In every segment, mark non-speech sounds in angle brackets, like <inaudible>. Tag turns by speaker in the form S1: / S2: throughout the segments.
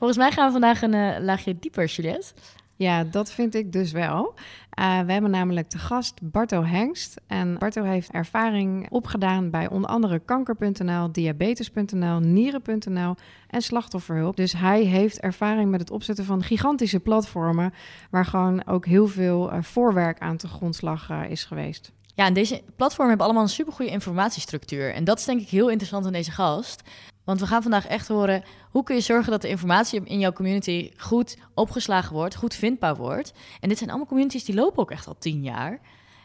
S1: Volgens mij gaan we vandaag een uh, laagje dieper, Juliette.
S2: Ja, dat vind ik dus wel. Uh, we hebben namelijk te gast Barto Hengst. En Barto heeft ervaring opgedaan bij onder andere kanker.nl, diabetes.nl, nieren.nl en slachtofferhulp. Dus hij heeft ervaring met het opzetten van gigantische platformen waar gewoon ook heel veel uh, voorwerk aan te grondslag uh, is geweest.
S1: Ja, en deze platformen hebben allemaal een supergoeie informatiestructuur. En dat is denk ik heel interessant aan deze gast. Want we gaan vandaag echt horen hoe kun je zorgen dat de informatie in jouw community goed opgeslagen wordt, goed vindbaar wordt. En dit zijn allemaal communities die lopen ook echt al tien jaar.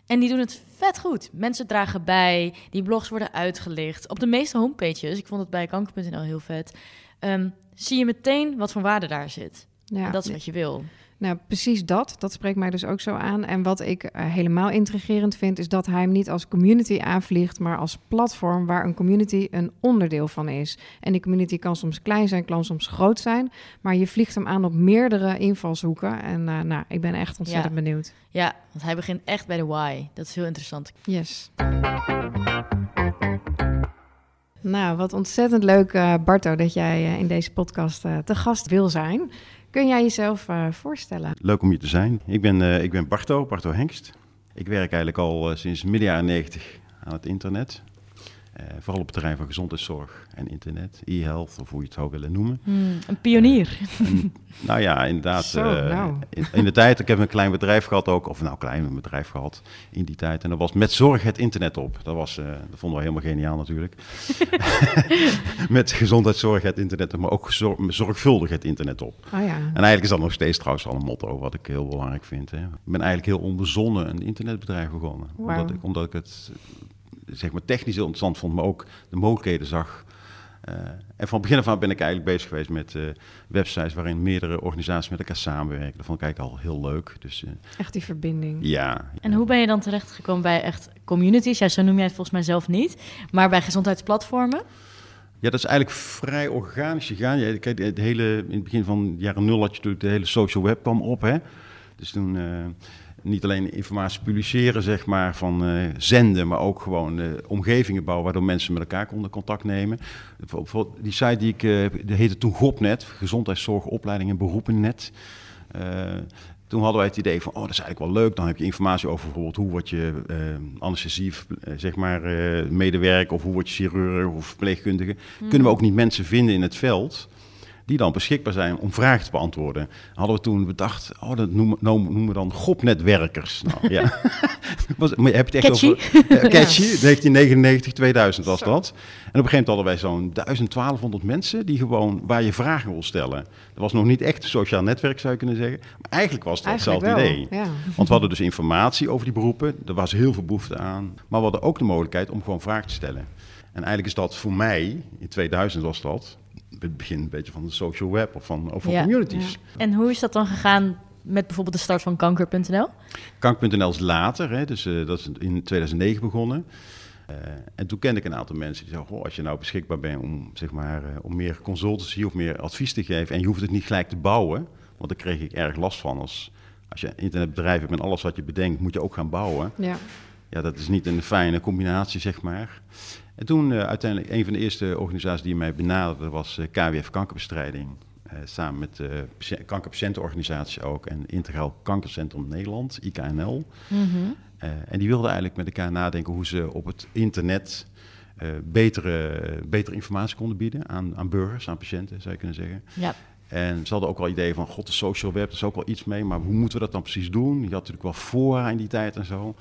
S1: En die doen het vet goed. Mensen dragen bij, die blogs worden uitgelicht. Op de meeste homepages, ik vond het bij kanker.nl heel vet, um, zie je meteen wat voor waarde daar zit. Ja, en dat is wat je wil.
S2: Nou, precies dat. Dat spreekt mij dus ook zo aan. En wat ik uh, helemaal intrigerend vind, is dat hij hem niet als community aanvliegt, maar als platform waar een community een onderdeel van is. En die community kan soms klein zijn, kan soms groot zijn, maar je vliegt hem aan op meerdere invalshoeken. En uh, nou, ik ben echt ontzettend
S1: ja.
S2: benieuwd.
S1: Ja, want hij begint echt bij de why. Dat is heel interessant.
S2: Yes. Nou, wat ontzettend leuk, uh, Barto, dat jij in deze podcast te gast wil zijn. Kun jij jezelf uh, voorstellen?
S3: Leuk om hier te zijn. Ik ben, uh, ik ben Barto, Barto Hengst. Ik werk eigenlijk al uh, sinds midden jaren 90 aan het internet. Vooral op het terrein van gezondheidszorg en internet, e-health of hoe je het zou willen noemen.
S1: Hmm, een pionier.
S3: En, nou ja, inderdaad.
S2: Zo, nou.
S3: in, in, de tijd, ik heb een klein bedrijf gehad ook, of nou klein een bedrijf gehad in die tijd. En dat was met zorg het internet op. Dat, was, dat vonden we helemaal geniaal natuurlijk. <laughs> met gezondheidszorg het internet op, maar ook zorg, zorgvuldig het internet op.
S2: Oh ja.
S3: En eigenlijk is dat nog steeds trouwens al een motto wat ik heel belangrijk vind. Hè. Ik ben eigenlijk heel onbezonnen een internetbedrijf begonnen.
S2: Wow.
S3: Omdat, ik, omdat ik het zeg maar technisch heel interessant vond, maar ook de mogelijkheden zag. Uh, en van begin af aan ben ik eigenlijk bezig geweest met uh, websites waarin meerdere organisaties met elkaar samenwerken. Dat vond ik eigenlijk al heel leuk. Dus, uh,
S2: echt die verbinding.
S3: Ja.
S1: En hoe ben je dan terechtgekomen bij echt communities? Ja, zo noem jij het volgens mij zelf niet. Maar bij gezondheidsplatformen?
S3: Ja, dat is eigenlijk vrij organisch gegaan. Ja, kijk, het hele, in het begin van de jaren nul had je natuurlijk de hele social web kwam op. Hè? Dus toen niet alleen informatie publiceren, zeg maar, van uh, zenden, maar ook gewoon uh, omgevingen bouwen waardoor mensen met elkaar konden contact nemen. Bijvoorbeeld die site die ik, die heette toen GOPNet, Gezondheidszorg, Opleiding en Beroepennet. toen hadden wij het idee van, oh, dat is eigenlijk wel leuk. Dan heb je informatie over bijvoorbeeld hoe word je anesthesie, zeg maar, medewerker of hoe word je chirurg of verpleegkundige. Mm. Kunnen we ook niet mensen vinden in het veld die dan beschikbaar zijn om vragen te beantwoorden. Hadden we toen bedacht, oh, dat noemen, noemen we dan GOP-netwerkers. Nou, ja. <laughs> was, maar heb je het echt
S1: catchy.
S3: over... <laughs> Uh, catchy, ja. 1999, 2000 was Zo. dat. En op een gegeven moment hadden wij zo'n 1200 mensen die gewoon, waar je vragen wil stellen. Dat was nog niet echt een sociaal netwerk, zou je kunnen zeggen. Maar eigenlijk was het hetzelfde idee.
S2: Ja.
S3: Want we hadden dus informatie over die beroepen. Er was heel veel behoefte aan. Maar we hadden ook de mogelijkheid om gewoon vragen te stellen. En eigenlijk is dat voor mij, in 2000 was dat, het begin een beetje van de social web of van, of van
S1: Ja.
S3: communities.
S1: Ja. En hoe is dat dan gegaan met bijvoorbeeld de start van kanker.nl?
S3: Kank.nl is later, hè, dus eh, dat is in 2009 begonnen. Eh, en toen kende ik een aantal mensen die zeiden: Goh, als je nou beschikbaar bent om, zeg maar, eh, om meer consultancy of meer advies te geven. en je hoeft het niet gelijk te bouwen, want daar kreeg ik erg last van. Als, als je een internetbedrijf hebt en alles wat je bedenkt, moet je ook gaan bouwen.
S2: Ja.
S3: Ja, dat is niet een fijne combinatie, zeg maar. En toen uh, uiteindelijk een van de eerste organisaties die mij benaderde was uh, KWF Kankerbestrijding. Uh, samen met de kankerpatiëntenorganisatie ook en Integraal Kankercentrum Nederland, IKNL.
S1: Mm -hmm.
S3: en die wilden eigenlijk met elkaar nadenken hoe ze op het internet betere, betere informatie konden bieden aan, aan burgers, aan patiënten zou je kunnen zeggen.
S1: Ja.
S3: En ze hadden ook wel ideeën van, god, de social web, is ook wel iets mee, maar hoe moeten we dat dan precies doen? Je had natuurlijk wel fora in die tijd en zo.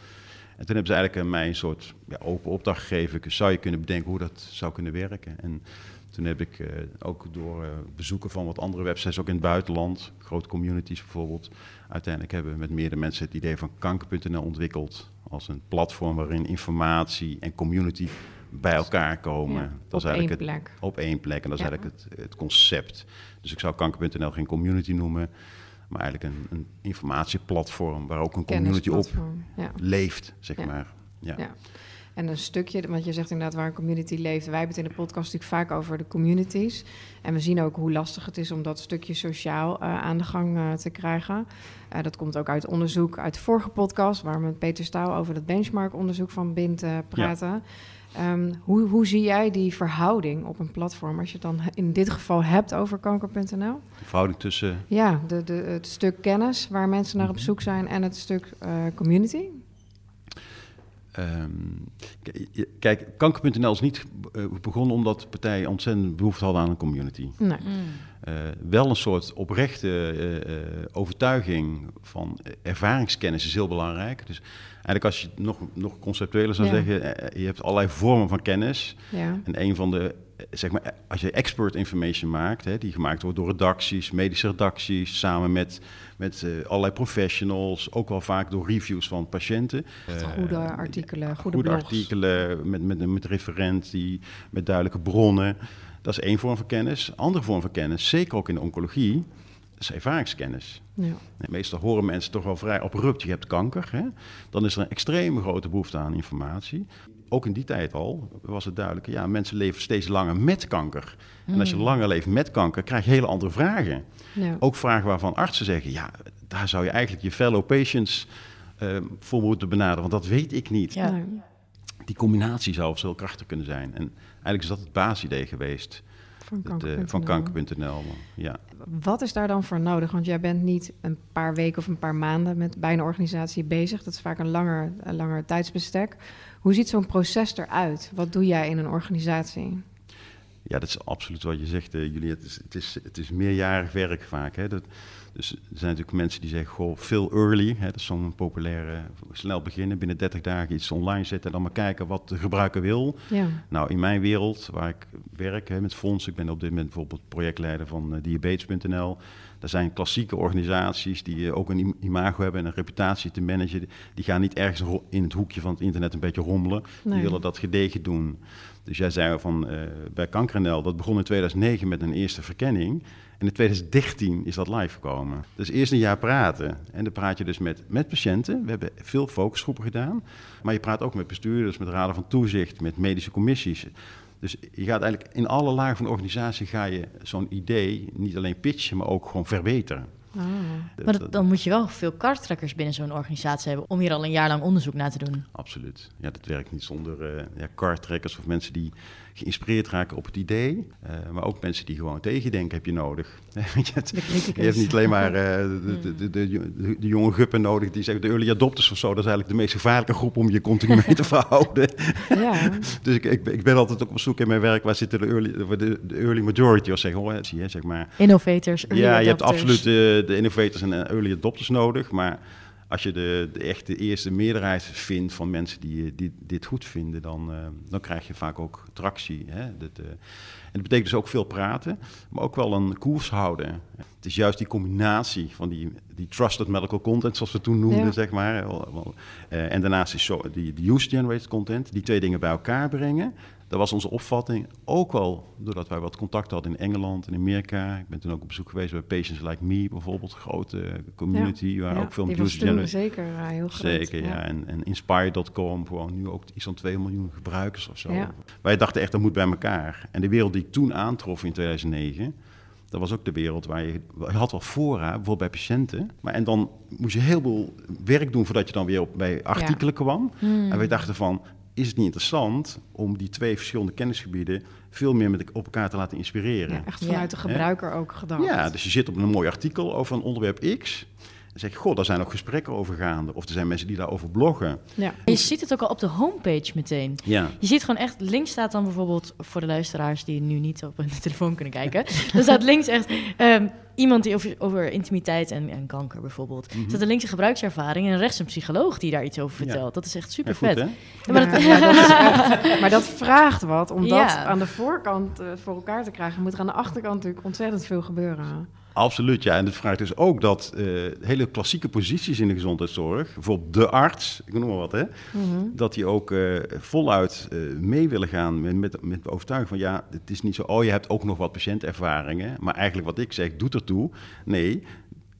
S3: En toen hebben ze eigenlijk mij een soort ja, open opdracht gegeven. Zou je kunnen bedenken hoe dat zou kunnen werken? En toen heb ik uh, ook door uh, bezoeken van wat andere websites, ook in het buitenland, grote communities bijvoorbeeld, uiteindelijk hebben we met meerdere mensen het idee van kanker.nl ontwikkeld. Als een platform waarin informatie en community bij elkaar komen.
S2: Ja,
S3: dat is eigenlijk
S2: één
S3: het,
S2: plek.
S3: Op één plek. En dat is
S2: Ja.
S3: eigenlijk het, het concept. Dus ik zou kanker.nl geen community noemen, maar eigenlijk een, een informatieplatform waar ook een community op.
S2: Ja.
S3: leeft, zeg
S2: Ja.
S3: maar. Ja.
S2: Ja. En een stukje, want je zegt inderdaad waar een community leeft. Wij hebben het in de podcast natuurlijk vaak over de communities. En we zien ook hoe lastig het is om dat stukje sociaal eh, aan de gang eh, te krijgen. Eh, dat komt ook uit onderzoek uit de vorige podcast, waar we met Peter Stouw over dat benchmark-onderzoek van BIND eh, praten. Ehm, hoe, hoe zie jij die verhouding op een platform als je het dan in dit geval hebt over kanker.nl?
S3: De verhouding tussen.
S2: Ja, de, de, het stuk kennis waar mensen naar op
S3: Mhm.
S2: zoek zijn en het stuk eh, community.
S3: ehm, k- kijk, kanker.nl is niet eh, begonnen omdat partijen ontzettend behoefte hadden aan een community.
S2: Nee.
S3: Eh, wel een soort oprechte eh, eh, overtuiging van ervaringskennis is heel belangrijk. Dus eigenlijk als je het nog, nog conceptueler zou
S2: Ja.
S3: zeggen, eh, je hebt allerlei vormen van kennis.
S2: Ja.
S3: En een van de, eh, zeg maar, eh, als je expert information maakt, hè, die gemaakt wordt door redacties, medische redacties, samen met, met eh, allerlei professionals, ook wel vaak door reviews van patiënten. Eh,
S2: goede artikelen, goede,
S3: goede artikelen met, met, met referentie, met duidelijke bronnen. Dat is één vorm van kennis. Andere vorm van kennis, zeker ook in de oncologie, is ervaringskennis.
S2: Ja.
S3: En Meestal horen mensen toch wel vrij abrupt, je hebt kanker. Hè? Dan is er een extreme grote behoefte aan informatie. Ook in die tijd al was het duidelijk, ja, mensen leven steeds langer met kanker. En als je langer leeft met kanker, krijg je hele andere vragen.
S2: Ja.
S3: Ook vragen waarvan artsen zeggen, ja, daar zou je eigenlijk je fellow patients eh, voor moeten benaderen, want dat weet ik niet.
S1: Ja.
S3: Die combinatie zou veel krachtiger kunnen zijn. En eigenlijk is dat het basisidee geweest
S2: Van
S3: het,
S2: kanker.nl.
S3: van kanker.nl. Ja.
S2: Wat is daar dan voor nodig? Want jij bent niet een paar weken of een paar maanden met bij een organisatie bezig. Dat is vaak een langer, een langer tijdsbestek. Hoe ziet zo'n proces eruit? Wat doe jij in een organisatie?
S3: Ja, dat is absoluut wat je zegt, Julie. Het is, het, is, het is meerjarig werk vaak. Hè? Dat, dus er zijn natuurlijk mensen die zeggen, goh, veel early. Hè? Dat is zo'n populaire, snel beginnen, binnen 30 dagen iets online zetten... en dan maar kijken wat de gebruiker wil.
S2: Ja,
S3: Nou, in mijn wereld, waar ik werk hè, met fondsen, ik ben op dit moment bijvoorbeeld projectleider van eh, diabetes.nl. Daar zijn klassieke organisaties die eh, ook een im- imago hebben en een reputatie te managen. Die- gaan niet ergens in het hoekje van het internet een beetje rommelen.
S2: Nee.
S3: Die willen dat gedegen doen. Dus jij zei van eh, bij KankerNL, dat begon in 2009 met een eerste verkenning. En in 2013 is dat live gekomen. Dus eerst een jaar praten. En dan praat je dus met, met patiënten. We hebben veel focusgroepen gedaan. Maar je praat ook met bestuurders, met raden van toezicht, met medische commissies. Dus je gaat eigenlijk in alle lagen van de organisatie ga je zo'n idee niet alleen pitchen, maar ook gewoon verbeteren.
S2: Ah.
S1: Maar
S3: dat-
S1: dan moet je wel veel karttrekkers binnen zo'n organisatie hebben om hier al een jaar lang onderzoek naar te doen.
S3: Absoluut. Ja, dat werkt niet zonder eh ja, kartrekkers of mensen die geïnspireerd raken op het idee. Eh, maar ook mensen die gewoon tegendenken heb je nodig. <laughs> Je,
S2: criticus.
S3: je hebt niet alleen maar eh, de, de, de, de, de- jonge guppen nodig die zeggen de early adopters of zo. Dat is eigenlijk de meest gevaarlijke groep om je continu mee te <laughs> verhouden.
S2: Ja, <laughs>
S3: Dus ik, ik, ben- ik ben altijd ook op zoek in mijn werk waar zitten de early, de, de early majority of zeggen hoor, zie je, zeg maar.
S1: Innovators, early
S3: Ja, je hebt absoluut de, de innovators en eh, early adopters nodig. Maar als je de, de echte eerste meerderheid vindt van mensen die, eh, die dit goed vinden, dan, eh, dan krijg je vaak ook tractie. Hè? Dat, eh, en dat betekent dus ook veel praten, maar ook wel een koers houden. Het is juist die combinatie van die, die trusted medical content, zoals we toen noemden,
S2: Ja.
S3: zeg maar. En daarnaast is zo, die, die user-generated content, die twee dingen bij elkaar brengen. Dat was onze opvatting, ook wel doordat wij wat contact hadden in Engeland en Amerika. Ik ben toen ook op bezoek geweest bij Patients Like Me bijvoorbeeld, een grote community, waar
S2: ja,
S3: ook veel generated...
S2: zeker eh, heel groot.
S3: Zeker, ja. En, en Inspire.com, gewoon nu ook iets van 2 miljoen gebruikers of zo.
S2: Ja.
S3: Wij dachten echt, dat moet bij elkaar. En de wereld die ik toen aantrof in 2009, dat was ook de wereld waar je... Je had wel fora, bijvoorbeeld bij patiënten. Maar en dan moest je heel veel werk doen voordat je dan weer op, bij artikelen kwam.
S1: Hmm.
S3: En wij dachten van, is het niet interessant om die twee verschillende kennisgebieden veel meer met, op elkaar te laten inspireren?
S2: Ja, echt
S1: Ja.
S2: vanuit de gebruiker ook gedacht.
S3: Ja, dus je zit op een mooi artikel over een onderwerp X. Dan zeg je, goh, daar zijn ook gesprekken over gaande. Of er zijn mensen die daarover bloggen.
S2: Ja.
S1: Je ziet het ook al op de homepage meteen.
S3: Ja.
S1: Je ziet gewoon echt, links staat dan bijvoorbeeld, voor de luisteraars die nu niet op hun <laughs> telefoon kunnen kijken, dan staat links echt ehm, iemand die over, over intimiteit en, en kanker bijvoorbeeld.
S3: Mhm.
S1: Staat er links een gebruikservaring en rechts een psycholoog die daar iets over
S3: Ja.
S1: vertelt. Dat is echt super vet. maar dat- <laughs>
S2: echt- maar vraagt wat. Om dat aan de voorkant eh, voor elkaar te krijgen, moet er aan de achterkant natuurlijk ontzettend veel gebeuren.
S3: Absoluut, ja. En het vraagt dus ook dat eh, hele klassieke posities in de gezondheidszorg, bijvoorbeeld de arts, ik noem maar wat, hè,
S2: Mhm.
S3: dat die ook eh, voluit eh, mee willen gaan met, met, met de overtuiging van ja, het is niet zo, oh je hebt ook nog wat patiëntervaringen, maar eigenlijk wat ik zeg doet ertoe. Nee,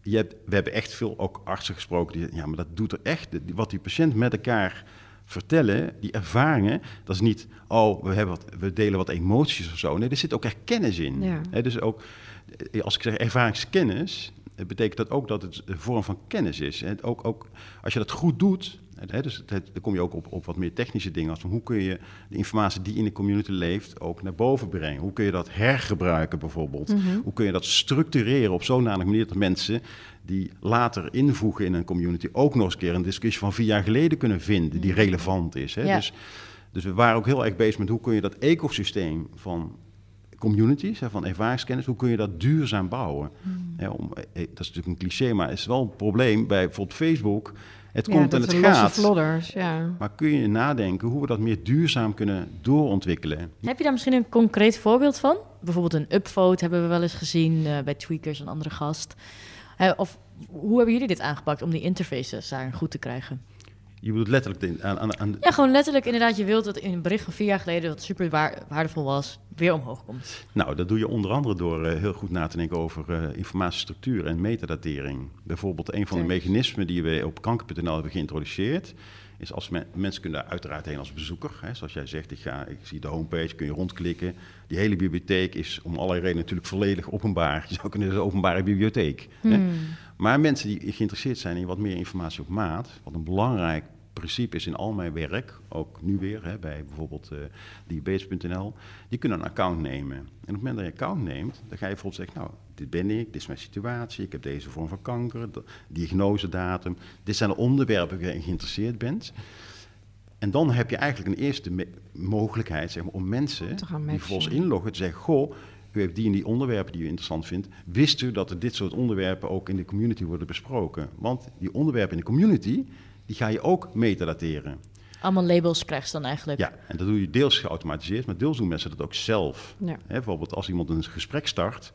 S3: je hebt, we hebben echt veel ook artsen gesproken die zeggen, ja, maar dat doet er echt, wat die patiënt met elkaar vertellen, die ervaringen, dat is niet, oh, we, hebben wat, we delen wat emoties of zo. Nee, er zit ook echt kennis in.
S2: Ja.
S3: Hè, dus ook, als ik zeg ervaringskennis, eh, betekent dat ook dat het een vorm van kennis is. En ook, ook als je dat goed doet, eh, Hè, dus het, dan kom je ook op, op wat meer technische dingen. Als van hoe kun je de informatie die in de community leeft ook naar boven brengen? Hoe kun je dat hergebruiken bijvoorbeeld?
S2: Mhm.
S3: Hoe kun je dat structureren op zo'n manier dat mensen die later invoegen in een community ook nog eens een keer een discussie van vier jaar geleden kunnen vinden die relevant is. Hè?
S1: Ja.
S3: Dus, dus we waren ook heel erg bezig met hoe kun je dat ecosysteem van communities, hè, van ervaringskennis, hoe kun je dat duurzaam bouwen? Hè, om, eh, dat is natuurlijk een cliché, maar het is wel een probleem bij bijvoorbeeld Facebook. Het
S2: Ja,
S3: komt en het gaat.
S2: vlodders, ja.
S3: Maar kun je nadenken hoe we dat meer duurzaam kunnen doorontwikkelen?
S1: Heb je daar misschien een concreet voorbeeld van? Bijvoorbeeld een upvote hebben we wel eens gezien eh, bij Tweakers, een andere gast. Eh, of hoe hebben jullie dit aangepakt om die interfaces daar goed te krijgen?
S3: Je bedoelt letterlijk aan, aan, aan
S1: Ja, gewoon letterlijk inderdaad. Je wilt dat in een bericht van vier jaar geleden, wat super waar- waardevol was, weer omhoog komt.
S3: Nou, dat doe je onder andere door eh, heel goed na te denken over eh, informatiestructuur en metadatering. Bijvoorbeeld een van de mechanismen die we op kanker.nl hebben geïntroduceerd, is als men- mensen kunnen daar uiteraard heen als bezoeker. Hè. Zoals jij zegt, ik, ga, ik zie de homepage, kun je rondklikken. Die hele bibliotheek is om allerlei redenen natuurlijk volledig openbaar. <laughs> Je zou kunnen zeggen, openbare bibliotheek. Hè.
S1: Hmm.
S3: Maar mensen die geïnteresseerd zijn in wat meer informatie op maat, wat een belangrijk principe is in al mijn werk, ook nu weer hè, bij bijvoorbeeld eh diabetes.nl, die kunnen een account nemen. En op het moment dat je account neemt, dan ga je bijvoorbeeld zeggen, nou, dit ben ik, dit is mijn situatie, ik heb deze vorm van kanker, de diagnosedatum, dit zijn de onderwerpen waar je geïnteresseerd bent. En dan heb je eigenlijk een eerste mogelijkheid zeg maar, om mensen die vervolgens inloggen te zeggen: Goh, u heeft die en die onderwerpen die u interessant vindt. Wist u dat er dit soort onderwerpen ook in de community worden besproken? Want die onderwerpen in de community, die ga je ook metadateren.
S1: Allemaal labels krijg je dan eigenlijk.
S3: Ja, en dat doe je deels geautomatiseerd, maar deels doen mensen dat ook zelf.
S2: Ja.
S3: Hè, bijvoorbeeld als iemand een gesprek start,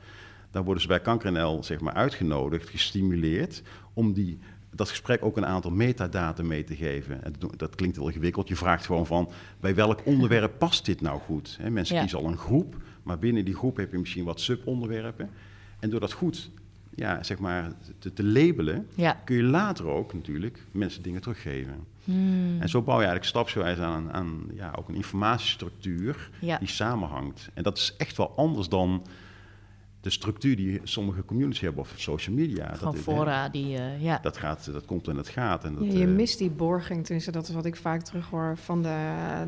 S3: dan worden ze bij KankerNL zeg maar, uitgenodigd, gestimuleerd om die, dat gesprek ook een aantal metadata mee te geven. En dat, dat klinkt heel ingewikkeld. Je vraagt gewoon van, bij welk onderwerp past dit nou goed? Hè, mensen
S1: Ja.
S3: kiezen al een groep, maar binnen die groep heb je misschien wat subonderwerpen. En door dat goed ja, zeg maar, te, te labelen,
S1: Ja.
S3: kun je later ook natuurlijk mensen dingen teruggeven.
S1: Hmm.
S3: En zo bouw je eigenlijk stapsgewijs aan, aan ja, ook een informatiestructuur
S1: Ja.
S3: die samenhangt. En dat is echt wel anders dan de structuur die sommige communities hebben of social media.
S1: Gewoon
S3: dat,
S1: fora die, eh, ja.
S3: Dat, gaat, dat komt en dat gaat. En dat,
S2: Ja, je
S3: eh,
S2: mist die borging, tenminste dat is wat ik vaak terughoor van de,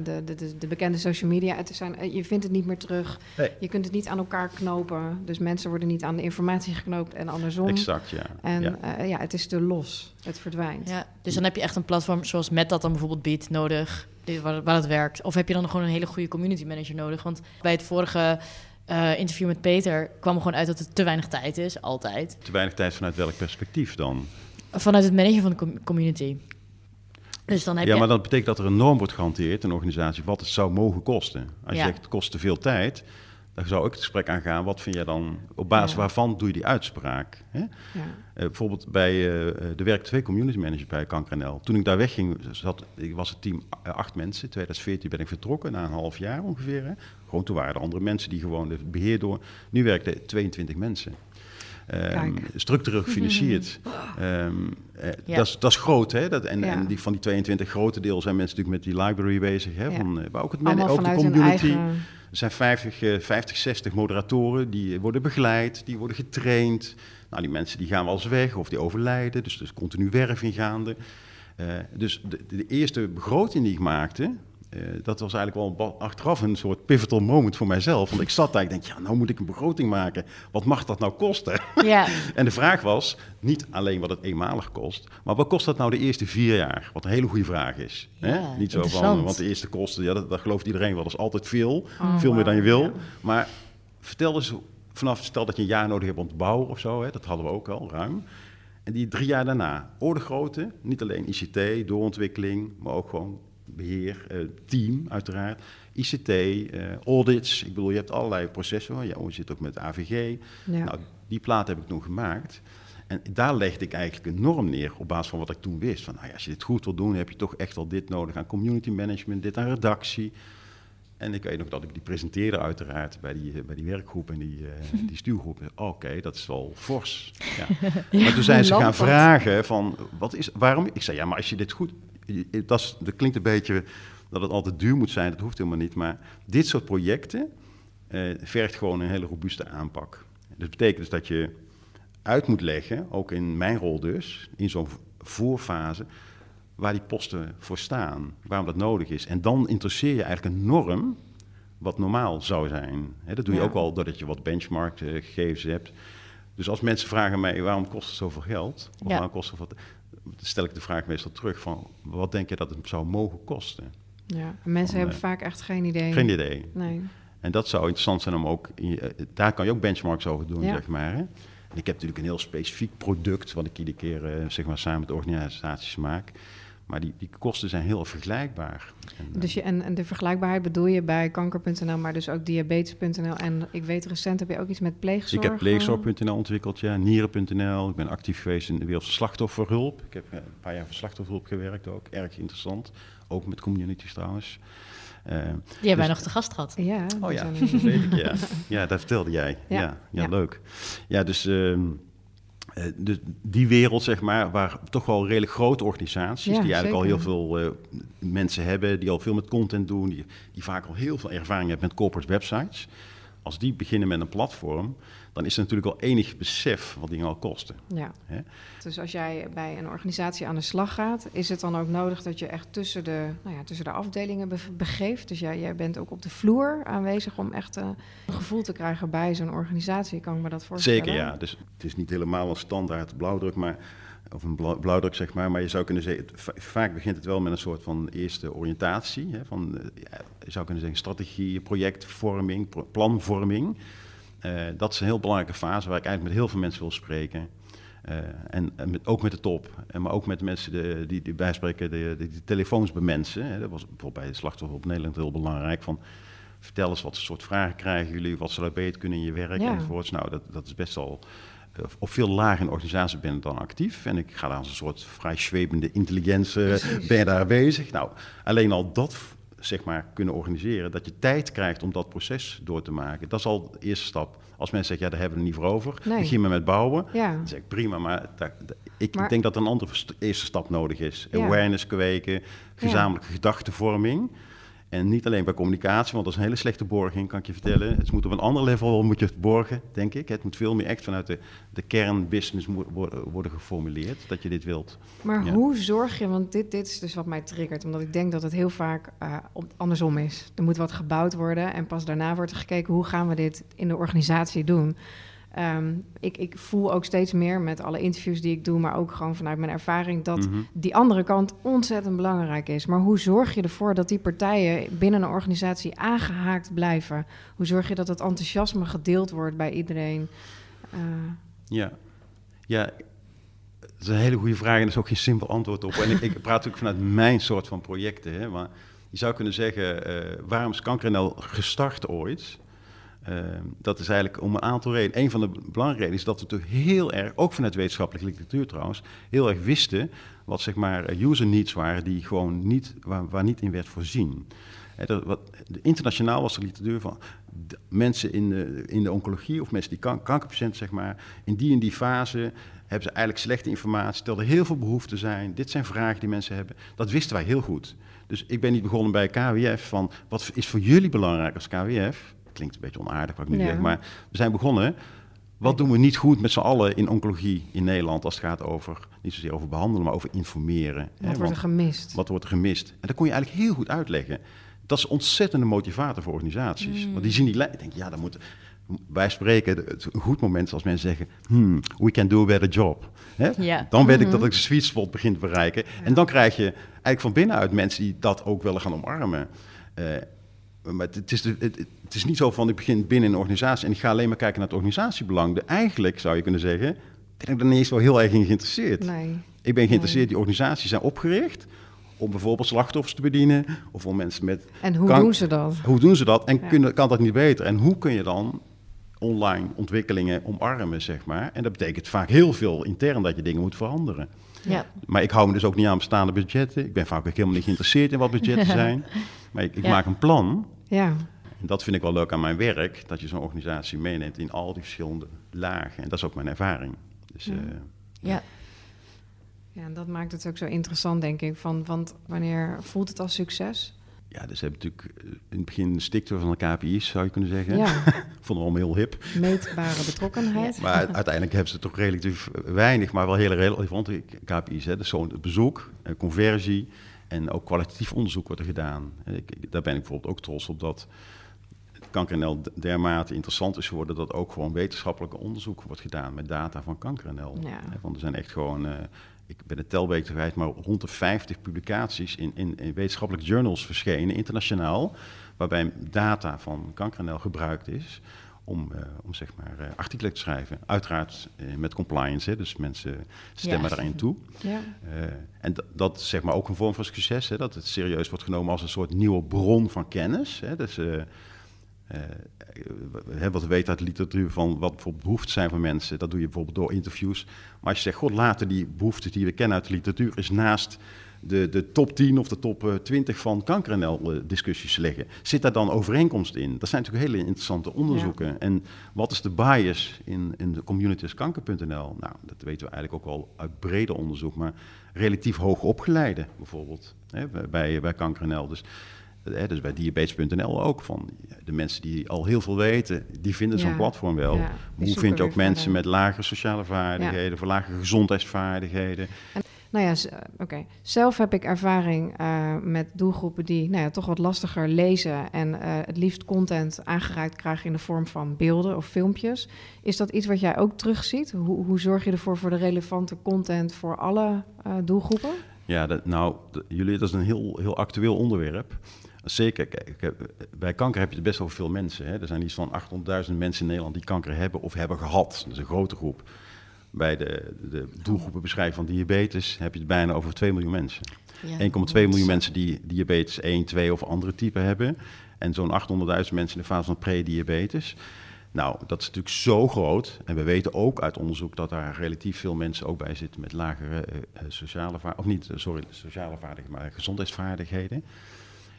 S2: de, de, de, de bekende social media. Het zijn, eh, je vindt het niet meer terug,
S3: Nee.
S2: je kunt het niet aan elkaar knopen. Dus mensen worden niet aan de informatie geknoopt en andersom.
S3: Exact, ja.
S2: En
S3: ja.
S2: ja. ja, het is te los, het verdwijnt.
S1: ja. Dus dan heb je echt een platform zoals Met dat dan bijvoorbeeld biedt nodig, waar, waar het werkt. Of heb je dan gewoon een hele goede community manager nodig? Want bij het vorige eh, interview met Peter kwam er gewoon uit dat er te weinig tijd is, altijd.
S3: Te weinig tijd vanuit welk perspectief dan?
S1: Vanuit het managen van de com- community. Dus dan heb
S3: Ja,
S1: je...
S3: maar dat betekent dat er een norm wordt gehanteerd in een organisatie wat het zou mogen kosten. Als
S1: Ja.
S3: je zegt het kost te veel tijd, dan zou ik het gesprek aangaan. Wat vind jij dan, op basis
S2: Ja.
S3: waarvan doe je die uitspraak? Hè?
S2: Ja.
S3: Eh, bijvoorbeeld bij eh de werk twee community managers bij KankerNL. Toen ik daar wegging, zat, ik was het team eh, acht mensen. In 2014 ben ik vertrokken, na een half jaar ongeveer. Hè. Gewoon toen waren er andere mensen die gewoon het beheer door. Nu werkten 22 mensen.
S2: Kijk.
S3: structureel gefinancierd. <laughs> Ehm, eh,
S1: Ja.
S3: dat, is, dat is groot, hè? Dat, en,
S2: Ja.
S3: en die, van die 22 grote deel zijn mensen natuurlijk met die library bezig. Hè? Van, eh, maar ook, het
S2: Allemaal
S3: ook de community.
S2: eigen...
S3: Er zijn 50, eh, 50, 60 moderatoren die worden begeleid, die worden getraind. Nou, die mensen die gaan wel eens weg of die overlijden, dus er is continu werving gaande. Eh, dus de, de eerste begroting die ik maakte, eh, dat was eigenlijk wel achteraf een soort pivotal moment voor mijzelf. Want ik zat daar, ik denk, ja, nou moet ik een begroting maken. Wat mag dat nou kosten?
S1: Ja, <laughs>
S3: En de vraag was niet alleen wat het eenmalig kost, maar wat kost dat nou de eerste vier jaar? Wat een hele goede vraag is.
S1: Ja,
S3: hè? Niet zo van, want de eerste kosten, ja, dat, dat gelooft iedereen wel, dat is altijd veel.
S2: Oh,
S3: veel meer dan je wil.
S2: ja.
S3: Maar vertel eens, vanaf stel dat je een jaar nodig hebt om te bouwen of zo, hè, dat hadden we ook al ruim. En die drie jaar daarna, ordegrootte, niet alleen ICT, doorontwikkeling, maar ook gewoon beheer, eh, team uiteraard, ICT, eh, audits. Ik bedoel, je hebt allerlei processen. Ja, je zit ook met AVG.
S2: Ja.
S3: Nou, die plaat heb ik toen gemaakt. En daar legde ik eigenlijk een norm neer op basis van wat ik toen wist. Van, nou ja, als je dit goed wil doen, heb je toch echt wel dit nodig aan community management, dit aan redactie. En ik weet nog dat ik die presenteerde uiteraard bij die, eh, bij die werkgroep en die, <laughs> die stuurgroep. Oké, dat is wel fors. Ja. <laughs> Maar toen zijn ze gaan vragen van, wat is, waarom? Ik zei, ja, maar als je dit goed... Dat, is, dat klinkt een beetje dat het altijd duur moet zijn, dat hoeft helemaal niet. Maar dit soort projecten eh, vergt gewoon een hele robuuste aanpak. Dat betekent dus dat je uit moet leggen, ook in mijn rol dus, in zo'n voorfase, waar die posten voor staan, waarom dat nodig is. En dan interesseer je eigenlijk een norm wat normaal zou zijn. Dat doe je
S2: Ja.
S3: ook al doordat je wat benchmark eh, gegevens hebt. Dus als mensen vragen mij waarom kost het zoveel geld, of
S1: Ja.
S3: waarom kost het wat, stel ik de vraag meestal terug van wat denk je dat het zou mogen kosten?
S2: Ja, en mensen
S3: Van,
S2: hebben
S3: eh,
S2: vaak echt geen idee.
S3: Geen idee.
S2: Nee.
S3: En dat zou interessant zijn om ook, eh, daar kan je ook benchmarks over doen,
S2: Ja.
S3: zeg maar. Hè? En ik heb natuurlijk een heel specifiek product, wat ik iedere keer eh, zeg maar, samen met organisaties maak. Maar die, die kosten zijn heel vergelijkbaar. En, eh,
S2: Dus je, en, en de vergelijkbaarheid bedoel je bij kanker.nl, maar dus ook diabetes.nl. En ik weet recent heb je ook iets met pleegzorg.
S3: ik heb pleegzorg.nl ontwikkeld, ja, nieren.nl. Ik ben actief geweest in de wereld van slachtofferhulp. Ik heb eh, een paar jaar voor slachtofferhulp gewerkt ook, erg interessant. Ook met communities trouwens. Eh,
S1: Die hebben wij
S3: Dus-
S1: nog te gast gehad.
S2: Ja,
S3: Oh ja, dat weet ik, ja. <laughs> Ja, dat vertelde jij.
S2: Ja,
S3: Ja, ja,
S2: ja.
S3: leuk. Ja, dus, ehm, dus die wereld, zeg maar, waar toch wel redelijk grote organisaties...
S2: Ja,
S3: die eigenlijk al heel veel eh, mensen hebben... die al veel met content doen... Die, die vaak al heel veel ervaring hebben met corporate websites... als die beginnen met een platform... dan is er natuurlijk al enig besef wat dingen al kosten.
S2: Ja.
S3: Hè?
S2: Dus als jij bij een organisatie aan de slag gaat, is het dan ook nodig dat je echt tussen de, nou ja, tussen de afdelingen be- begeeft? Dus jij, jij bent ook op de vloer aanwezig om echt eh, een gevoel te krijgen bij zo'n organisatie, kan ik me dat voorstellen?
S3: Zeker, ja. Dus het is niet helemaal een standaard blauwdruk, maar, of een blauw- blauwdruk, zeg maar. Maar je zou kunnen zeggen, vaak begint het wel met een soort van eerste oriëntatie. Hè, van, eh, ja, je zou kunnen zeggen strategie, projectvorming, pro- planvorming. Eh, dat is een heel belangrijke fase waar ik eigenlijk met heel veel mensen wil spreken. Eh, en en met, ook met de top, en maar ook met de mensen de, die, die bijspreken, de, de, telefoons bij mensen. Hè. Dat was bijvoorbeeld bij de slachtoffer op Nederland heel belangrijk. Van, vertel eens wat soort vragen krijgen jullie, wat zou beter kunnen in je werk
S2: Ja.
S3: enzovoorts. Nou, dat, dat is best wel eh, op veel lager in de organisatie ben ik dan actief. En ik ga daar als een soort vrij zwevende intelligentie, ben daar bezig. Nou, alleen al dat zeg maar kunnen organiseren, dat je tijd krijgt om dat proces door te maken. Dat is al de eerste stap. Als mensen zeggen, ja, daar hebben we er niet voor over.
S2: Nee.
S3: Begin maar met bouwen.
S2: Ja,
S3: Dan zeg ik, prima, maar ik
S2: Maar-
S3: denk dat er een andere st- eerste stap nodig is.
S2: Ja.
S3: Awareness kweken, gezamenlijke gedachtenvorming. En niet alleen bij communicatie, want dat is een hele slechte borging, kan ik je vertellen. Het moet op een ander level moet je het borgen, denk ik. Het moet veel meer echt vanuit de, de kernbusiness worden, geformuleerd, dat je dit wilt.
S2: maar
S3: Ja.
S2: hoe zorg je, want dit, dit is dus wat mij triggert, omdat ik denk dat het heel vaak eh, op, andersom is. Er moet wat gebouwd worden en pas daarna wordt er gekeken hoe gaan we dit in de organisatie doen. Ehm, ik, ik voel ook steeds meer met alle interviews die ik doe, maar ook gewoon vanuit mijn ervaring, dat
S3: Mhm.
S2: die andere kant ontzettend belangrijk is. Maar hoe zorg je ervoor dat die partijen binnen een organisatie aangehaakt blijven? Hoe zorg je dat het enthousiasme gedeeld wordt bij iedereen? Eh,
S3: Ja. ja, dat is een hele goede vraag en er is ook geen simpel antwoord op. En ik, ik praat natuurlijk vanuit mijn soort van projecten. Hè, maar je zou kunnen zeggen, eh, waarom is KankerNL gestart ooit? Eh, dat is eigenlijk om een aantal redenen. Een van de belangrijke redenen is dat we natuurlijk heel erg, ook vanuit wetenschappelijke literatuur trouwens, heel erg wisten wat zeg maar user needs waren die gewoon niet, waar, niet in werd voorzien. Wat, de- internationaal was er literatuur van de mensen in de, in de oncologie of mensen die kan, kankerpatiënten zeg maar, in die en die fase hebben ze eigenlijk slechte informatie, terwijl er heel veel behoeften zijn. Dit zijn vragen die mensen hebben. Dat wisten wij heel goed. Dus ik ben niet begonnen bij KWF van wat is voor jullie belangrijk als KWF? Klinkt een beetje onaardig wat ik nu
S2: Ja.
S3: zeg, maar we zijn begonnen. Wat doen we niet goed met z'n allen in oncologie in Nederland als het gaat over, niet zozeer over behandelen, maar over informeren? hè?
S2: wat wordt
S3: Want-
S2: er gemist?
S3: wat wordt er gemist? En dat kon je eigenlijk heel goed uitleggen. Dat is een ontzettende motivator voor organisaties.
S2: Mm.
S3: Want die zien die lijn. Ik denk, ja, dan moet. Wij spreken, het een goed moment is als mensen zeggen: hmm, we can do a better job. Hè?
S1: Ja.
S3: Dan weet ik
S2: Mhm.
S3: dat ik de sweet spot begin te bereiken. En dan krijg je eigenlijk van binnenuit mensen die dat ook willen gaan omarmen. Eh, maar het, is de- het, het is niet zo van ik begin binnen een organisatie en ik ga alleen maar kijken naar het organisatiebelang. De, eigenlijk zou je kunnen zeggen, ben ik er niet eens wel heel erg in geïnteresseerd.
S2: Nee.
S3: Ik ben geïnteresseerd, die organisaties zijn opgericht om bijvoorbeeld slachtoffers te bedienen of om mensen met...
S2: En hoe doen ze dat?
S3: Hoe doen ze dat en
S2: Ja.
S3: kunnen, kan dat niet beter? En hoe kun je dan online ontwikkelingen omarmen, zeg maar? En dat betekent vaak heel veel intern dat je dingen moet veranderen.
S1: Ja.
S3: Maar ik hou me dus ook niet aan bestaande budgetten. Ik ben vaak ook helemaal niet geïnteresseerd in wat budgetten <laughs> zijn. Maar ik, ik
S1: Ja.
S3: maak een plan.
S2: Ja,
S3: En dat vind ik wel leuk aan mijn werk. Dat je zo'n organisatie meeneemt in al die verschillende lagen. En dat is ook mijn ervaring. Dus,
S2: Ja.
S3: eh,
S1: Ja.
S2: ja, en dat maakt het ook zo interessant, denk ik. Van, want wanneer voelt het als succes?
S3: Ja, dus hebben natuurlijk eh, in het begin stikte van de KPI's, zou je kunnen zeggen.
S2: Ja. <laughs>
S3: Vonden we allemaal heel hip.
S2: Meetbare betrokkenheid.
S3: Maar uiteindelijk hebben ze toch relatief weinig, maar wel hele relevante KPI's. Hè. Dus zo'n bezoek, eh, conversie en ook kwalitatief onderzoek wordt er gedaan. Ik, daar ben ik bijvoorbeeld ook trots op dat KankerNL dermate interessant is geworden dat ook gewoon wetenschappelijk onderzoek wordt gedaan met data van KankerNL.
S2: Ja.
S3: Want er zijn echt gewoon, eh, ik ben telweek kwijt, maar rond de 50 publicaties in, in, in wetenschappelijke journals verschenen, internationaal, waarbij data van KankerNL gebruikt is om, eh, om zeg maar, eh, artikelen te schrijven. Uiteraard eh, met compliance, hè, dus mensen stemmen
S1: Ja.
S3: daarin toe.
S2: Ja.
S3: En dat, is zeg maar ook een vorm van succes, hè, dat het serieus wordt genomen als een soort nieuwe bron van kennis. Hè, dus, hè, wat we weten uit de literatuur van wat bijvoorbeeld behoeften zijn van mensen, dat doe je bijvoorbeeld door interviews. Maar als je zegt, god, laten die behoeften die we kennen uit de literatuur is naast de, de top 10 of de top eh, 20 van KankerNL-discussies liggen. Zit daar dan overeenkomst in? Dat zijn natuurlijk hele interessante onderzoeken. En wat is de bias in, in de communities kanker.nl? Nou, dat weten we eigenlijk ook al uit breder onderzoek, maar relatief hoog opgeleide bijvoorbeeld hè, bij- bij, KankerNL. Dus, eh, dus bij diabetes.nl ook van de mensen die al heel veel weten, die vinden zo'n
S2: Ja.
S3: platform wel.
S2: Ja,
S3: Hoe vind je ook mensen met lage sociale vaardigheden, voor lage gezondheidsvaardigheden?
S2: Nou ja, eh, oké. Zelf heb ik ervaring eh, met doelgroepen die nou ja, toch wat lastiger lezen en eh, het liefst content aangereikt krijgen in de vorm van beelden of filmpjes. Is dat iets wat jij ook terugziet? Hoe, hoe zorg je ervoor voor de relevante content voor alle doelgroepen?
S3: Ja, dat, nou, jullie, dat is een heel, heel actueel onderwerp. Zeker, kijk, kijk, bij kanker heb je best wel veel mensen. Hè. Er zijn iets van 800.000 mensen in Nederland die kanker hebben of hebben gehad. Dat is een grote groep. Bij de, de doelgroepenbeschrijving van diabetes heb je het bijna over 2 miljoen mensen. 1,2 miljoen mensen die diabetes 1, 2 of andere type hebben. En zo'n 800.000 mensen in de fase van prediabetes. Nou, dat is natuurlijk zo groot. En we weten ook uit onderzoek dat daar relatief veel mensen ook bij zitten met lagere eh, eh, sociale vaardigheden. Of niet, eh, sorry, sociale vaardigheden, maar gezondheidsvaardigheden.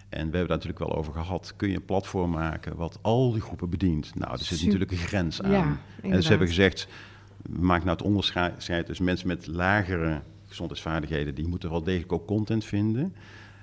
S3: En we hebben daar natuurlijk wel over gehad. Kun je een platform maken wat al die groepen bedient? Nou, er zit
S2: Super.
S3: natuurlijk een grens aan.
S2: Ja,
S3: en ze hebben gezegd, maken nou het onderscheid tussen mensen met lagere gezondheidsvaardigheden, die moeten wel degelijk ook content vinden.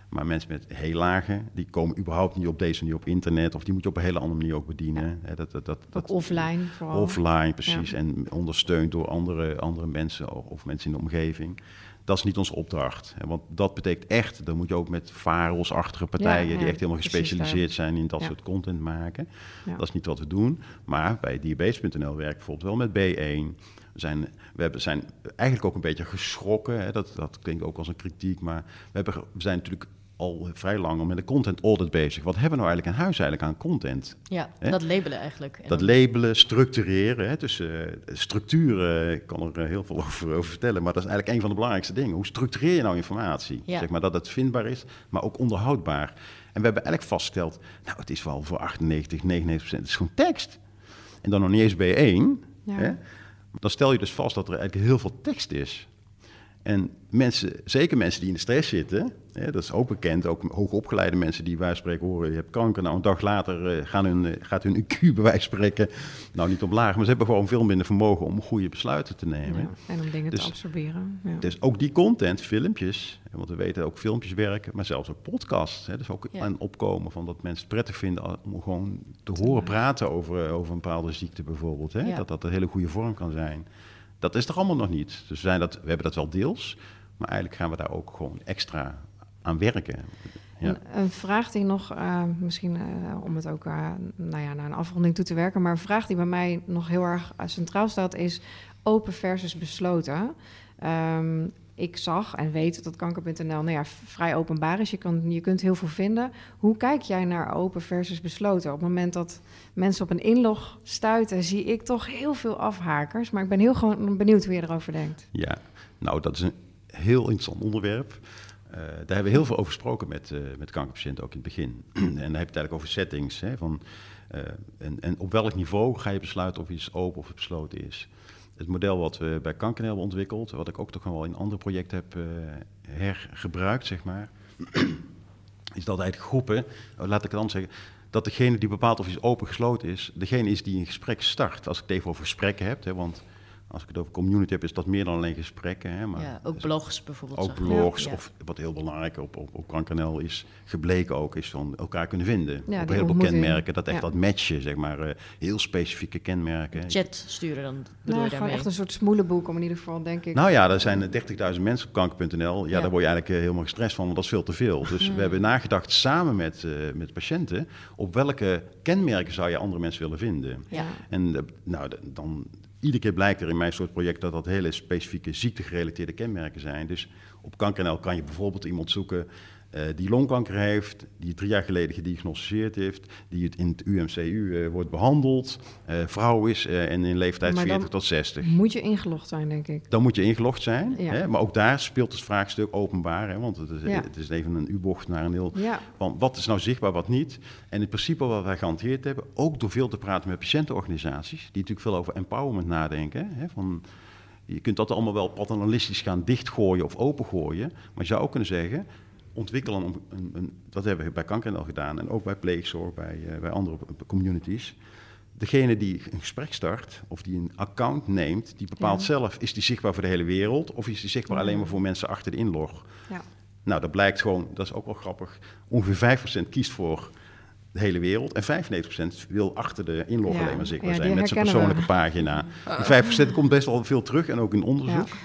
S3: Maar mensen met heel lage, die komen überhaupt niet op deze manier op internet, of die moet je op een hele andere manier ook bedienen. Dat, dat, dat,
S2: offline vooral.
S3: Offline, precies.
S2: Ja.
S3: En ondersteund door andere, andere mensen of mensen in de omgeving. Dat is niet onze opdracht. Want dat betekent echt, dan moet je ook met varelsachtige partijen...
S2: Ja, ja,
S3: die echt helemaal gespecialiseerd zijn in dat
S2: Ja.
S3: soort content maken. Dat is niet wat we doen. Maar bij diabetes.nl werk bijvoorbeeld wel met B1. We zijn, we hebben, zijn eigenlijk ook een beetje geschrokken. Hè? Dat, dat klinkt ook als een kritiek. Maar we, hebben, we zijn natuurlijk al vrij lang met een content audit bezig. Wat hebben we nou eigenlijk aan huis eigenlijk aan content?
S1: Ja,
S3: Hè?
S1: dat labelen eigenlijk. En
S3: Dat labelen, structureren. Hè? Dus eh, structuur, eh, ik kan er eh, heel veel <laughs> over, over vertellen, maar dat is eigenlijk een van de belangrijkste dingen. Hoe structureer je nou informatie?
S1: Ja.
S3: Zeg maar dat het vindbaar is, maar ook onderhoudbaar. En we hebben eigenlijk vastgesteld, nou het is wel voor 98, 99 procent, het is gewoon tekst. En dan nog niet eens B1.
S2: Ja.
S3: Hè? Dan stel je dus vast dat er eigenlijk heel veel tekst is. En mensen, zeker mensen die in de stress zitten, hè, dat is ook bekend, ook hoogopgeleide mensen die van spreken horen, je hebt kanker, nou een dag later eh, gaan hun, eh, gaat hun IQ bij wijze van spreken, nou niet omlaag, maar ze hebben gewoon veel minder vermogen om goede besluiten te nemen.
S2: Ja, en om dingen
S3: Dus-
S2: te absorberen. Ja.
S3: Dus ook die content, filmpjes, want we weten ook filmpjes werken, maar zelfs ook podcasts. Hè, dus ook
S1: Ja.
S3: een opkomen van dat mensen het prettig vinden om gewoon te horen praten over, eh, over een bepaalde ziekte bijvoorbeeld. Hè. Dat dat een hele goede vorm kan zijn. Dat is er allemaal nog niet. Dus we, zijn dat, we hebben dat wel deels, maar eigenlijk gaan we daar ook gewoon extra aan werken. Ja.
S2: Een, een vraag die nog, eh, misschien eh, om het ook eh, nou ja, naar een afronding toe te werken, maar een vraag die bij mij nog heel erg eh, centraal staat is open versus besloten. Ehm, ik zag en weet dat kanker.nl nou ja, vrij openbaar is. Je, kan, je kunt heel veel vinden. Hoe kijk jij naar open versus besloten? Op het moment dat mensen op een inlog stuiten, zie ik toch heel veel afhakers. Maar ik ben heel gewoon benieuwd hoe je erover denkt.
S3: Ja, nou dat is een heel interessant onderwerp. Eh, daar hebben we heel veel over gesproken met, eh, met kankerpatiënten ook in het begin. <clears throat> en dan heb je het eigenlijk over settings. Hè, van, eh, en, en op welk niveau ga je besluiten of iets open of besloten is. Het model wat we bij Kanker hebben ontwikkeld, wat ik ook toch wel in andere projecten heb eh, hergebruikt, zeg maar, <clears throat> is dat eigenlijk groepen, oh, laat ik het dan zeggen, dat degene die bepaalt of iets open gesloten is, degene is die een gesprek start. Als ik het even over gesprekken heb, hè, want Als ik het over community heb, is dat meer dan alleen gesprekken. Hè, maar
S1: ja, ook
S3: is
S1: blogs bijvoorbeeld.
S3: ook blogs,
S1: Ja.
S3: of wat heel belangrijk op, op, op KankerNL is gebleken ook, is van elkaar kunnen vinden. op
S2: die
S3: een heleboel
S2: ontmoeting.
S3: kenmerken, dat echt
S2: Ja.
S3: dat matchen, zeg maar, eh, heel specifieke kenmerken.
S1: Chat sturen dan bedoel
S2: Nou,
S1: je
S2: gewoon
S1: daarmee.
S2: echt een soort smoelenboek, om in ieder geval, denk ik.
S3: Nou ja, er zijn 30.000 mensen op kanker.nl. Ja,
S1: Ja.
S3: daar word je eigenlijk eh, helemaal gestrest van, want dat is veel te veel. Dus we hebben nagedacht samen met, eh, met patiënten, op welke kenmerken zou je andere mensen willen vinden?
S1: Ja.
S3: En nou, dan, iedere keer blijkt er in mijn soort project dat dat hele specifieke ziektegerelateerde kenmerken zijn. Dus op kanker.nl kan je bijvoorbeeld iemand zoeken eh, die longkanker heeft, die drie jaar geleden gediagnosticeerd heeft, die het in het UMCU eh, wordt behandeld, eh, vrouw is en in leeftijd
S2: Maar dan-
S3: 40 tot 60.
S2: Moet je ingelogd zijn, denk ik.
S3: Dan moet je ingelogd zijn.
S2: Ja.
S3: Hè? Maar ook daar speelt het vraagstuk openbaar. Hè? Want het is,
S2: Ja.
S3: het is even een U-bocht naar een heel...
S2: Ja,
S3: Van wat is nou zichtbaar, wat niet? En het principe wat wij gehanteerd hebben, ook door veel te praten met patiëntenorganisaties, die natuurlijk veel over empowerment nadenken. Hè? Van, je kunt dat allemaal wel paternalistisch gaan dichtgooien of opengooien. Maar je zou ook kunnen zeggen, ontwikkel een, een, een- dat hebben we bij kanker al gedaan en ook bij pleegzorg, bij, eh, bij andere communities. Degene die een gesprek start of die een account neemt, die bepaalt
S2: Ja.
S3: zelf, is die zichtbaar voor de hele wereld of is die zichtbaar
S2: Ja.
S3: alleen maar voor mensen achter de inlog?
S2: ja.
S3: Nou, dat blijkt gewoon, dat is ook wel grappig, ongeveer 5% kiest voor de hele wereld en 95% wil achter de inlog
S2: Ja.
S3: alleen maar zichtbaar
S2: Ja,
S3: zijn met zijn
S2: we.
S3: persoonlijke pagina. <laughs> Die 5% komt best wel veel terug en ook in onderzoek. <laughs>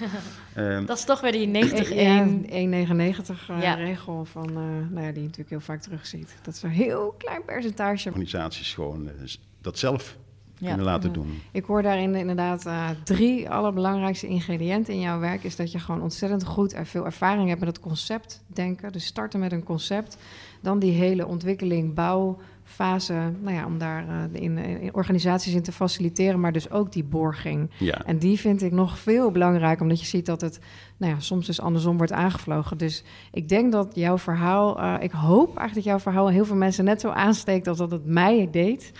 S3: Ehm,
S1: Dat is toch weer die 90
S2: Ja,
S1: 1
S2: 1,99 eh,
S1: Ja.
S2: regel van, eh, nou ja, die je natuurlijk heel vaak terugziet. Dat is een heel klein percentage.
S3: organisaties gewoon eh, dat zelf
S1: Ja.
S3: kunnen laten
S2: Ja.
S3: doen.
S2: Ik hoor daarin inderdaad eh, drie allerbelangrijkste ingrediënten in jouw werk. Is dat je gewoon ontzettend goed en veel ervaring hebt met het concept denken. Dus starten met een concept. Dan die hele ontwikkeling, bouwfase. Nou ja, om daar eh, in, in organisaties in te faciliteren. Maar dus ook die borging.
S3: Ja.
S2: En die vind ik nog veel belangrijker, omdat je ziet dat het nou ja, soms dus andersom wordt aangevlogen. Dus ik denk dat jouw verhaal, eh, ik hoop eigenlijk dat jouw verhaal heel veel mensen net zo aansteekt als dat het mij deed.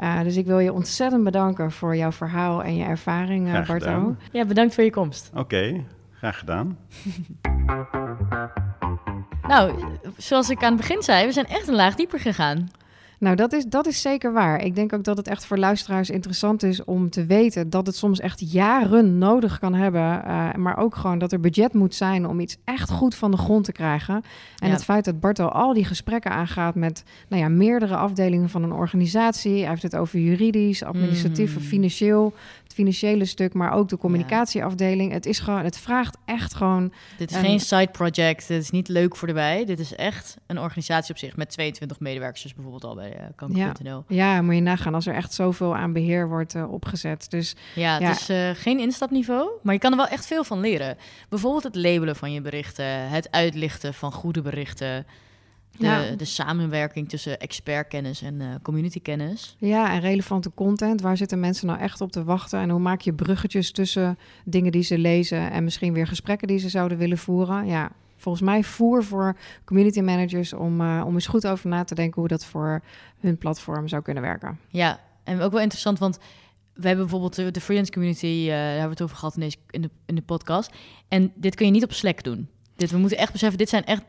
S2: Eh, dus ik wil je ontzettend bedanken voor jouw verhaal en je ervaring, eh,
S3: Graag
S2: Barto.
S3: gedaan.
S1: Ja, bedankt voor je komst.
S3: Oké, graag gedaan. <laughs>
S1: Nou, zoals ik aan het begin zei, we zijn echt een laag dieper gegaan.
S2: Nou, dat is, dat is zeker waar. Ik denk ook dat het echt voor luisteraars interessant is om te weten dat het soms echt jaren nodig kan hebben. eh, maar ook gewoon dat er budget moet zijn om iets echt goed van de grond te krijgen. En
S1: Ja.
S2: het feit dat Barto al die gesprekken aangaat met nou ja, meerdere afdelingen van een organisatie. Hij heeft het over juridisch, administratief,
S1: Mm.
S2: financieel. Het financiële stuk, maar ook de communicatieafdeling. Het, is gewoon, het vraagt echt gewoon
S1: Dit is
S2: En-
S1: geen side project, dit is niet leuk voor de bij. Dit is echt een organisatie op zich met 22 medewerkers, dus bijvoorbeeld al bij uh, kanker.nl.
S2: Ja, moet je nagaan als er echt zoveel aan beheer wordt eh, opgezet. Dus
S1: Ja, het
S2: Ja.
S1: is eh, geen instapniveau, maar je kan er wel echt veel van leren. Bijvoorbeeld het labelen van je berichten, het uitlichten van goede berichten, de,
S2: Ja.
S1: de samenwerking tussen expertkennis en eh communitykennis.
S2: ja, en relevante content. Waar zitten mensen nou echt op te wachten? En hoe maak je bruggetjes tussen dingen die ze lezen en misschien weer gesprekken die ze zouden willen voeren? Ja, volgens mij voer voor community managers om, eh, om eens goed over na te denken hoe dat voor hun platform zou kunnen werken.
S1: Ja, en ook wel interessant, want we hebben bijvoorbeeld de, de freelance community, eh, daar hebben we het over gehad in, deze, in, de, in de podcast. En dit kun je niet op Slack doen. Dit, we moeten echt beseffen, dit zijn echt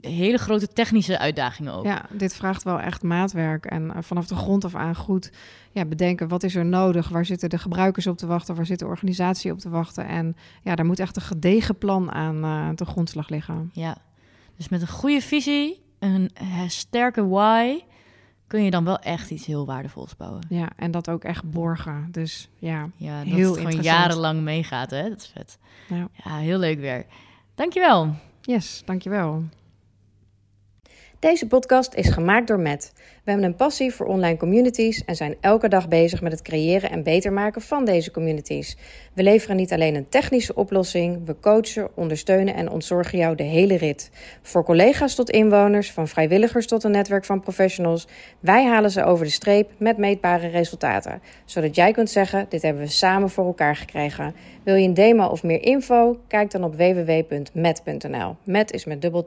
S1: hele grote technische uitdagingen ook.
S2: Ja, dit vraagt wel echt maatwerk. En eh, vanaf de grond af aan goed ja, bedenken wat is er nodig? Waar zitten de gebruikers op te wachten? Waar zit de organisatie op te wachten? En ja, daar moet echt een gedegen plan aan eh de grondslag liggen.
S1: Ja, dus met een goede visie, een eh, sterke why, kun je dan wel echt iets heel waardevols bouwen.
S2: Ja, en dat ook echt borgen. Dus ja,
S1: Ja, dat
S2: Heel
S1: het gewoon jarenlang meegaat, hè? Dat is vet.
S2: Ja.
S1: ja, heel leuk weer. Dankjewel.
S2: yes, dankjewel.
S4: Deze podcast is gemaakt door Matt. We hebben een passie voor online communities en zijn elke dag bezig met het creëren en beter maken van deze communities. We leveren niet alleen een technische oplossing, we coachen, ondersteunen en ontzorgen jou de hele rit. Voor collega's tot inwoners, van vrijwilligers tot een netwerk van professionals, wij halen ze over de streep met meetbare resultaten. Zodat jij kunt zeggen, dit hebben we samen voor elkaar gekregen. Wil je een demo of meer info? Kijk dan op www.met.nl. Met is met dubbel.